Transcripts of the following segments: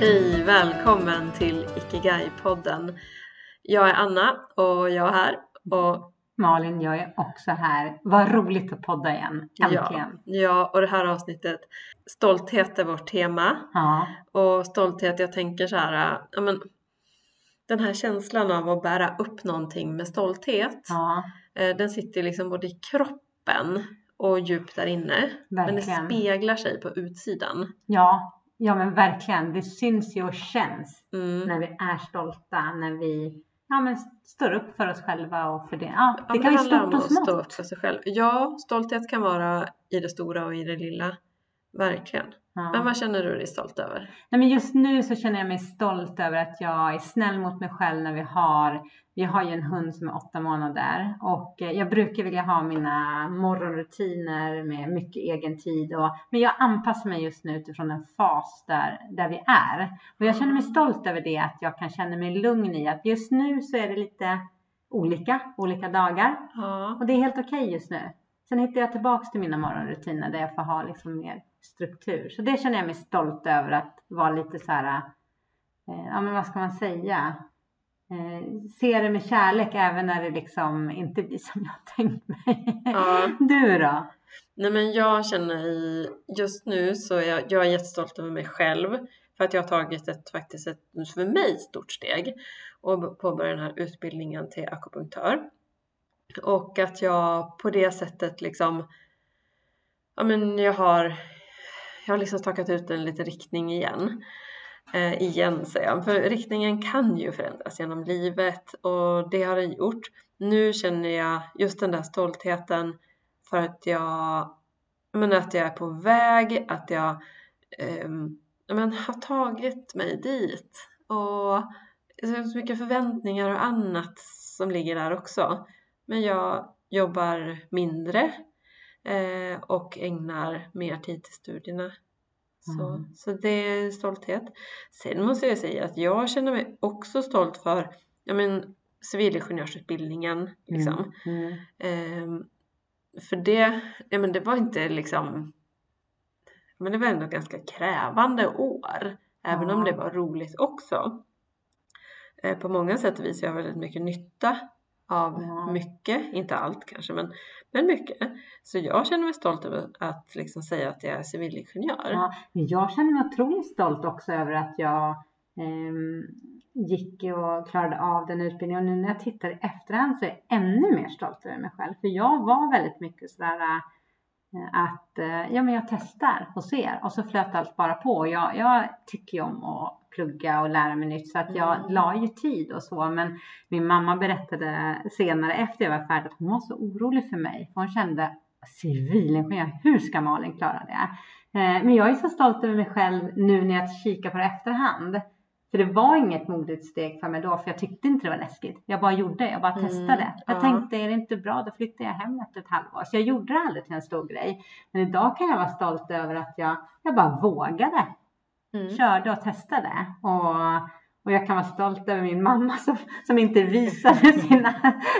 Hej! Välkommen till Ikigai-podden. Jag är Anna och jag är här. Och Malin, jag är också här. Vad roligt att podda igen. Äntligen. Ja, ja, och det här avsnittet, stolthet är vårt tema. Ja. Och stolthet, jag tänker så här, ja men den här känslan av att bära upp någonting med stolthet, ja. eh, den sitter liksom både i kroppen och djupt där inne. Men det Verkligen. speglar sig på utsidan. Ja, ja, men verkligen. Det syns ju och känns Mm. när vi är stolta, när vi ja, men står upp för oss själva och för det. Ja, Ja, det men kan vara stort och att stå upp smått. för sig själv. Ja, stolthet kan vara i det stora och i det lilla. Verkligen. Men Ja. vad känner du dig stolt över? Nej, men just nu så känner jag mig stolt över att jag är snäll mot mig själv när vi har, vi har ju en hund som är åtta månader och eh, jag brukar vilja ha mina morgonrutiner med mycket egen tid och, men jag anpassar mig just nu utifrån en fas där, där vi är. Och jag känner mig stolt över det, att jag kan känna mig lugn i att just nu så är det lite olika, olika dagar Ja. och det är helt okej just nu. Sen hittar jag tillbaks till mina morgonrutiner där jag får ha liksom mer struktur. Så det känner jag mig stolt över att vara lite så här, eh, ja men vad ska man säga? Eh, se det med kärlek även när det liksom inte blir som jag tänkt mig. Ja. Du då? Nej men jag känner i, just nu så är jag, jag är jättestolt över mig själv för att jag har tagit ett faktiskt ett för mig stort steg och påbörjat den här utbildningen till akupunktör. Och att jag på det sättet liksom, ja men jag har, jag har liksom stakat ut en liten riktning igen. Eh, igen säger jag, för riktningen kan ju förändras genom livet och det har den gjort. Nu känner jag just den där stoltheten för att jag, men att jag är på väg, att jag eh, men, har tagit mig dit. Och det är så mycket förväntningar och annat som ligger där också. Men jag jobbar mindre eh, och ägnar mer tid till studierna. Så, Mm. så det är stolthet. Sen måste jag säga att jag känner mig också stolt för ja, men, civilingenjörsutbildningen. Liksom. Mm, mm. Ehm, för det, ja, men det var inte liksom, men det var ändå ganska krävande år. Även om det var roligt också. Eh, på många sätt och vis har jag väldigt mycket nytta av Ja. mycket, inte allt kanske men, men mycket. Så jag känner mig stolt över att liksom säga att jag är civilingenjör. Ja, men jag känner mig otroligt stolt också över att jag ehm, gick och klarade av den utbildningen. Och nu när jag tittar i efterhand så är jag ännu mer stolt över mig själv. För jag var väldigt mycket sådär eh, att eh, ja, men jag testar och ser och så flöt allt bara på. Jag, jag tycker ju om att plugga och lära mig nytt så att jag Mm. la ju tid och så. Men min mamma berättade senare efter jag var färdig att hon var så orolig för mig. För hon kände civilingenjör, hur ska Malin klara det? Eh, Men jag är så stolt över mig själv nu när jag kikar på det efterhand. För det var inget modigt steg för mig då, för jag tyckte inte det var läskigt. Jag bara gjorde jag bara Mm, testade. Jag ja. tänkte, är det inte bra, då flyttar jag hem efter ett halvår. Så jag gjorde det aldrig till en stor grej. Men idag kan jag vara stolt över att jag, jag bara vågade. Mm. Körde och testade. Och, och jag kan vara stolt över min mamma som, som inte visade sina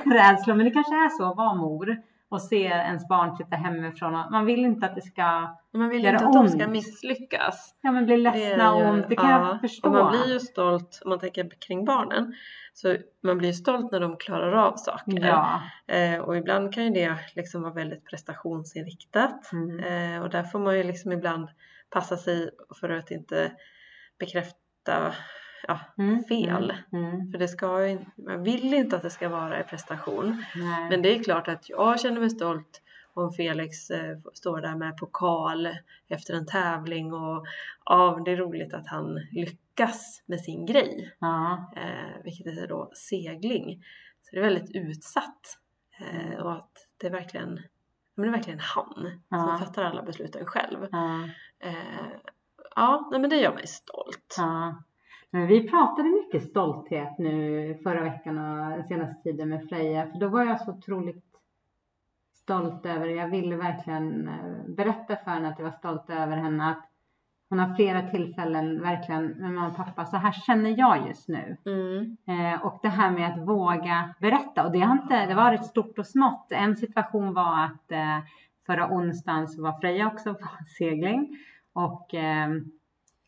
rädslor. Men det kanske är så att vara mor och se ens barn flytta hemifrån. Man vill inte att det ska Man vill Gör inte att de ont? ska misslyckas. ja, men bli ledsna och ont. Det kan ja, jag förstå. Och man blir ju stolt, om man tänker kring barnen, så man blir ju stolt när de klarar av saker. Ja. Eh, och ibland kan ju det liksom vara väldigt prestationsinriktat. Mm. Eh, och där får man ju liksom ibland passa sig för att inte bekräfta ja, Mm, fel. Mm. Mm. För det ska man vill inte att det ska vara i prestation. Nej. Men det är klart att jag känner mig stolt om Felix eh, står där med pokal efter en tävling och ja, det är roligt att han lyckas med sin grej, ja. eh, vilket är då segling. Så det är väldigt utsatt eh, och att det är verkligen, men det är verkligen han Ja. som fattar alla besluten själv. Ja. Eh, ja, nej, men det gör mig stolt. Ja. Men vi pratade mycket stolthet nu förra veckan och senaste tiden med Freja. För då var jag så otroligt stolt över, jag ville verkligen eh, berätta för henne att jag var stolt över henne. Att hon har flera tillfällen verkligen med mamma och pappa, så här känner jag just nu. Mm. Eh, och det här med att våga berätta. Och det har inte, det var ett stort och smått. En situation var att eh, förra onsdagen så var Freja också på segling. Och eh,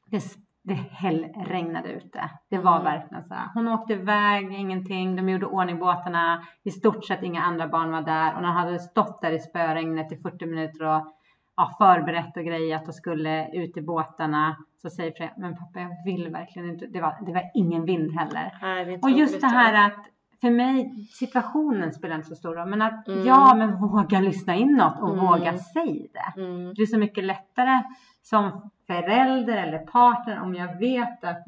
det det hällregnade ute. Det var Mm. verkligen så här. Hon åkte iväg, ingenting. De gjorde ordning båtarna. I stort sett inga andra barn var där. Och hon hade stått där i spöregnet i 40 minuter och ja, förberett och grejat och skulle ut i båtarna. Så säger Freja, men pappa jag vill verkligen inte. Det var, det var ingen vind heller. Och just det här att för mig, situationen spelar inte så stor roll. Men att Mm. ja, men våga lyssna inåt och Mm. våga säga det. Mm. Det är så mycket lättare som förälder eller partner om jag vet att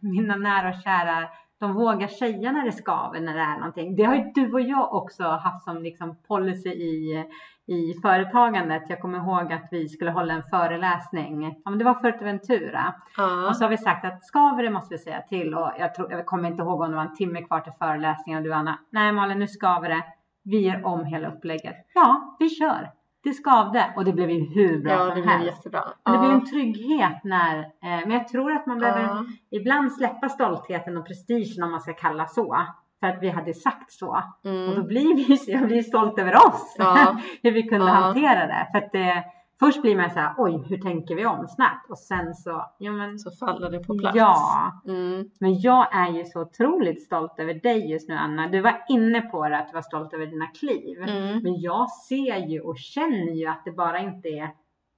mina nära och kära de vågar säga när det skaver, när det är någonting. Det har ju du och jag också haft som liksom policy i, i företagandet. Jag kommer ihåg att vi skulle hålla en föreläsning. Ja, men det var Fuerteventura. Ja. Och så har vi sagt att skaver det måste vi säga till. Och jag, tror, jag kommer inte ihåg om det var en timme kvar till föreläsningen. Och du Anna, nej Malin nu skaver det. Vi gör om hela upplägget. Ja, vi kör. Det skavde och det blev ju hur bra ja, som det blev helst. jättebra. Men det ja. en trygghet när, eh, men jag tror att man behöver ibland släppa stoltheten och prestigen om man ska kalla så. För att vi hade sagt så. Och då Mm. blir vi, jag blir stolt över oss. Ja. hur vi kunde Ja. hantera det. För att det, först blir man så här, oj hur tänker vi om snabbt? Och sen så, ja men. Så faller det på plats. Ja, Mm. men jag är ju så otroligt stolt över dig just nu Anna. Du var inne på det att du var stolt över dina kliv. Mm. Men jag ser ju och känner ju att det bara inte är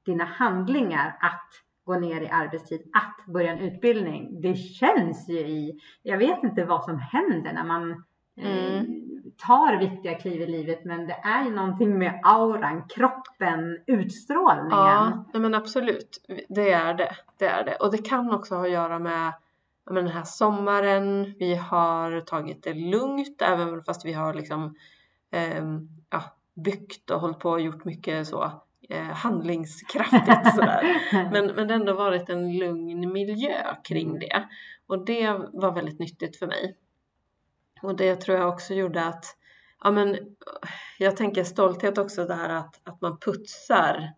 dina handlingar att gå ner i arbetstid, att börja en utbildning. Det känns ju i, jag vet inte vad som händer när man eh, Mm. tar viktiga kliv i livet men det är ju någonting med auran, kroppen, utstrålningen. Ja, men absolut. Det är det. Det är det. Och det kan också ha att göra med men den här sommaren. Vi har tagit det lugnt även fast vi har liksom ehm, ja, byggt och hållit på och gjort mycket så eh, handlingskraftigt sådär. Men, men det har ändå varit en lugn miljö kring det. Och det var väldigt nyttigt för mig. Och det tror jag också gjorde att, ja men jag tänker stolthet också det här att, att man putsar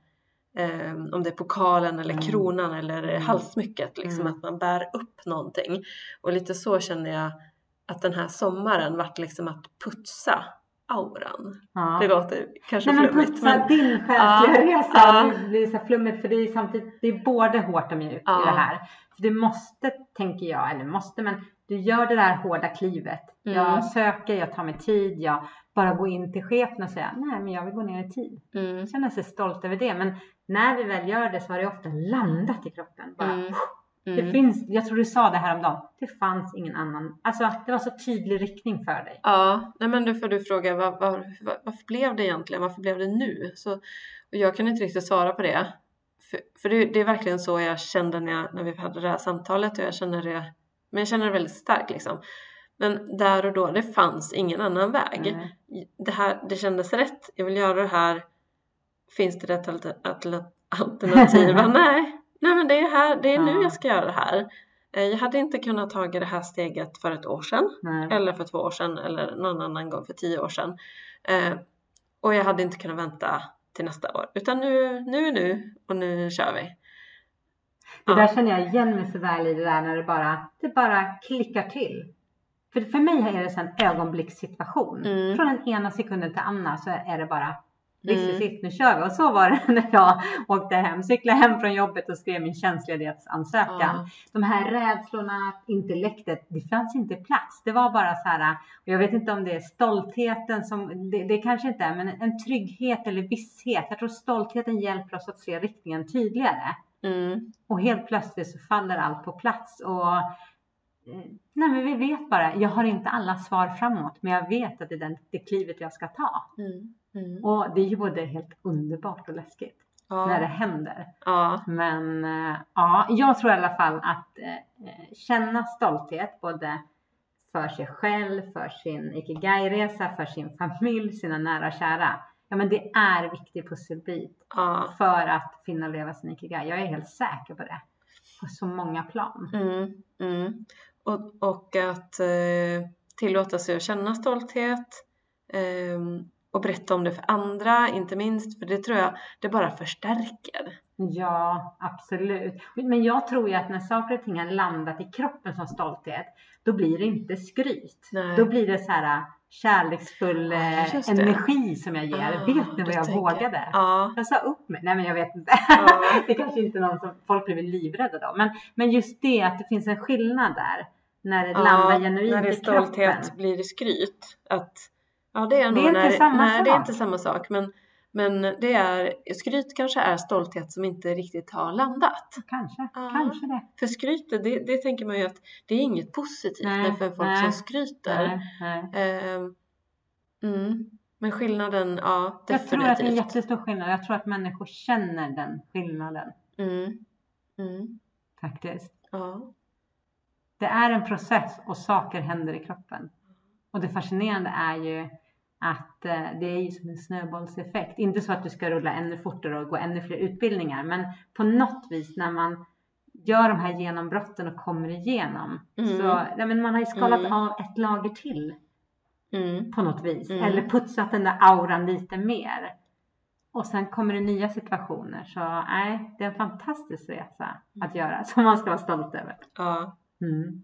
eh, om det är pokalen eller Mm. kronan eller Mm. halssmycket, liksom Mm. att man bär upp någonting. Och lite så känner jag att den här sommaren vart liksom att putsa auran. Ja. Det låter kanske Nej men flummigt. Men, din själsliga Ja, resa. Det blir så flummigt för det är samtidigt, det är både hårt och mjukt Ja. i det här. För du måste, tänker jag, eller måste, men du gör det där hårda klivet. Mm. Jag söker, jag tar mig tid, jag bara går in till chefen och säger nej men jag vill gå ner i tid. mm, Känner sig stolt över det. Men när vi väl gör det så har det ofta landat i kroppen. Bara, mm, Det mm. finns, jag tror du sa det här om dagen. det fanns ingen annan. Alltså det var så tydlig riktning för dig. Ja, nej men då får du fråga var, var, var, varför blev det egentligen? Varför blev det nu? Så, och jag kan inte riktigt svara på det. För, för det, det är verkligen så jag kände när, jag, när vi hade det här samtalet och jag känner det, men jag känner det väldigt starkt liksom. Men där och då, det fanns ingen annan väg. Mm. Det, här, det kändes rätt, jag vill göra det här. Finns det rätt alter- alter- alternativ? nej, nej men det är, här, det är nu Ja. jag ska göra det här. Eh, Jag hade inte kunnat ta det här steget för ett år sedan. Nej. Eller för två år sedan eller någon annan gång för tio år sedan. Eh, och jag hade inte kunnat vänta till nästa år. Utan nu, nu är nu och nu kör vi. Det där känner jag igen mig så väl i det där när det bara, det bara klickar till. För, för mig är det en ögonblickssituation. Mm. Från den ena sekunden till andra så är det bara This Mm. is it, nu kör vi. Och så var det när jag åkte hem, cyklade hem från jobbet och skrev min tjänstledighetsansökan. Ja. De här rädslorna, intellektet, det fanns inte plats. Det var bara så här, och jag vet inte om det är stoltheten som, det, det kanske inte är, men en trygghet eller visshet. Jag tror stoltheten hjälper oss att se riktningen tydligare. Mm. Och helt plötsligt så faller allt på plats. Och, eh, nej men vi vet bara, jag har inte alla svar framåt, men jag vet att det är den, det klivet jag ska ta. Mm. Mm. Och det är ju både helt underbart och läskigt när det Ja. händer. Ja. Men eh, ja, jag tror i alla fall att eh, eh, känna stolthet både för sig själv, för sin ikigai-resa, för sin familj, sina nära och kära. Ja, men det är en viktig pusselbit ja. för att finna och leva sin ikigai. Jag är helt säker på det. På så många plan. Mm. Mm. Och, och att eh, tillåta sig att känna stolthet. ehm, och berätta om det för andra, inte minst. För det tror jag, det bara förstärker. Ja, absolut. Men jag tror ju att när saker och ting har landat i kroppen som stolthet, då blir det inte skryt. Nej. Då blir det så här, kärleksfull Ja, det. energi som jag ger. Ah, vet ni vad jag vågade? Ja. Jag sa upp mig. Nej men jag vet inte. Ja. det kanske inte är någon som folk blir livrädda då. Men, men just det att det finns en skillnad där. När det landar genuint när det är i kroppen. stolthet blir det skryt. Att, ja, det är, nog är inte när, samma nej, det är sak. inte samma sak. Men, men det är, skryt kanske är stolthet som inte riktigt har landat. Kanske, Ja. kanske det. För skrytet, det, det tänker man ju att det är inget positivt Nej, för folk nej, som skryter. Nej, nej. Ehm, mm. Men skillnaden, ja Jag tror att det är en definitivt. jättestor skillnad. Jag tror att människor känner den skillnaden Mm. Mm. faktiskt. Ja. Det är en process och saker händer i kroppen. Och det fascinerande är ju att eh, det är ju som en snöbollseffekt. Inte så att du ska rulla ännu fortare och gå ännu fler utbildningar, men på något vis när man gör de här genombrotten och kommer igenom Mm. så nej, men man har ju skalat Mm. av ett lager till Mm. på något vis. Mm. Eller putsat den där auran lite mer. Och sen kommer det nya situationer. Så nej, det är en fantastisk resa att göra som man ska vara stolt över. Ja. Mm.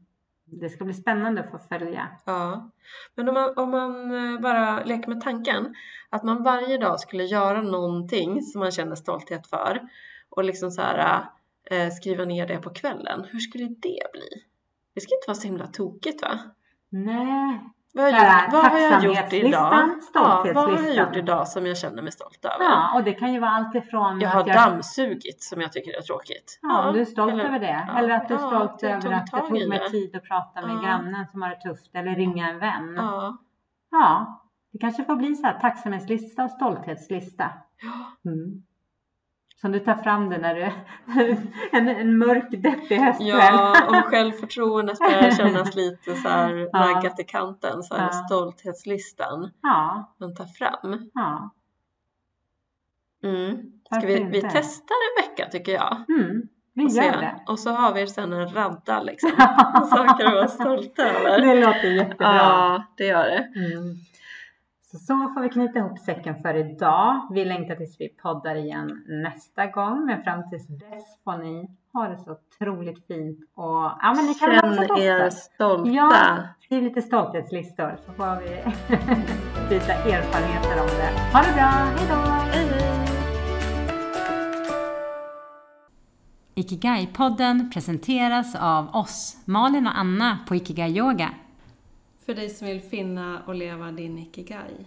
Det ska bli spännande att få följa. Ja, men om man, om man eh, bara leker med tanken att man varje dag skulle göra någonting som man känner stolthet för och liksom så här eh, skriva ner det på kvällen. Hur skulle det bli? Det ska inte vara så himla tokigt va? Nej, Vad har, jag, vad har jag gjort idag? Ja, vad har jag gjort idag som jag känner mig stolt över? ja, och det kan ju vara allt ifrån Jag har jag, dammsugit som jag tycker är tråkigt. ja, om du är stolt eller- över det. ja, eller att du är ja, stolt jag över att i tog mig det. tid att prata med Ja. grannen som har det tufft. Eller ringa en vän. Ja. Ja, det kanske får bli så här tacksamhetslista och stolthetslista. Mm. Som du tar fram det när du en, en mörk deppig höstkväll. Ja, om självförtroendet börjar kännas lite så här Ja. naggat i kanten så är det Ja. stolthetslistan ja, man tar fram. ja. Mm. Ska vi, vi testar en vecka tycker jag. Mm, vi Och, gör se. det. och så har vi sen en radda liksom. Saker att vara stolta över. det låter jättebra. Ja, det gör det. Mm. Så, så får vi knyta ihop säcken för idag. Vi längtar tills vi poddar igen nästa gång. Men fram tills dess får ni ha det så otroligt fint. Och ja, men ni kan Känn er stolta. Ja, skriv lite stolthetslistor så får vi byta erfarenheter om det. Ha det bra, hej då! Hej, hej. Ikigai-podden presenteras av oss, Malin och Anna på Ikigai Yoga. För dig som vill finna och leva din ikigai.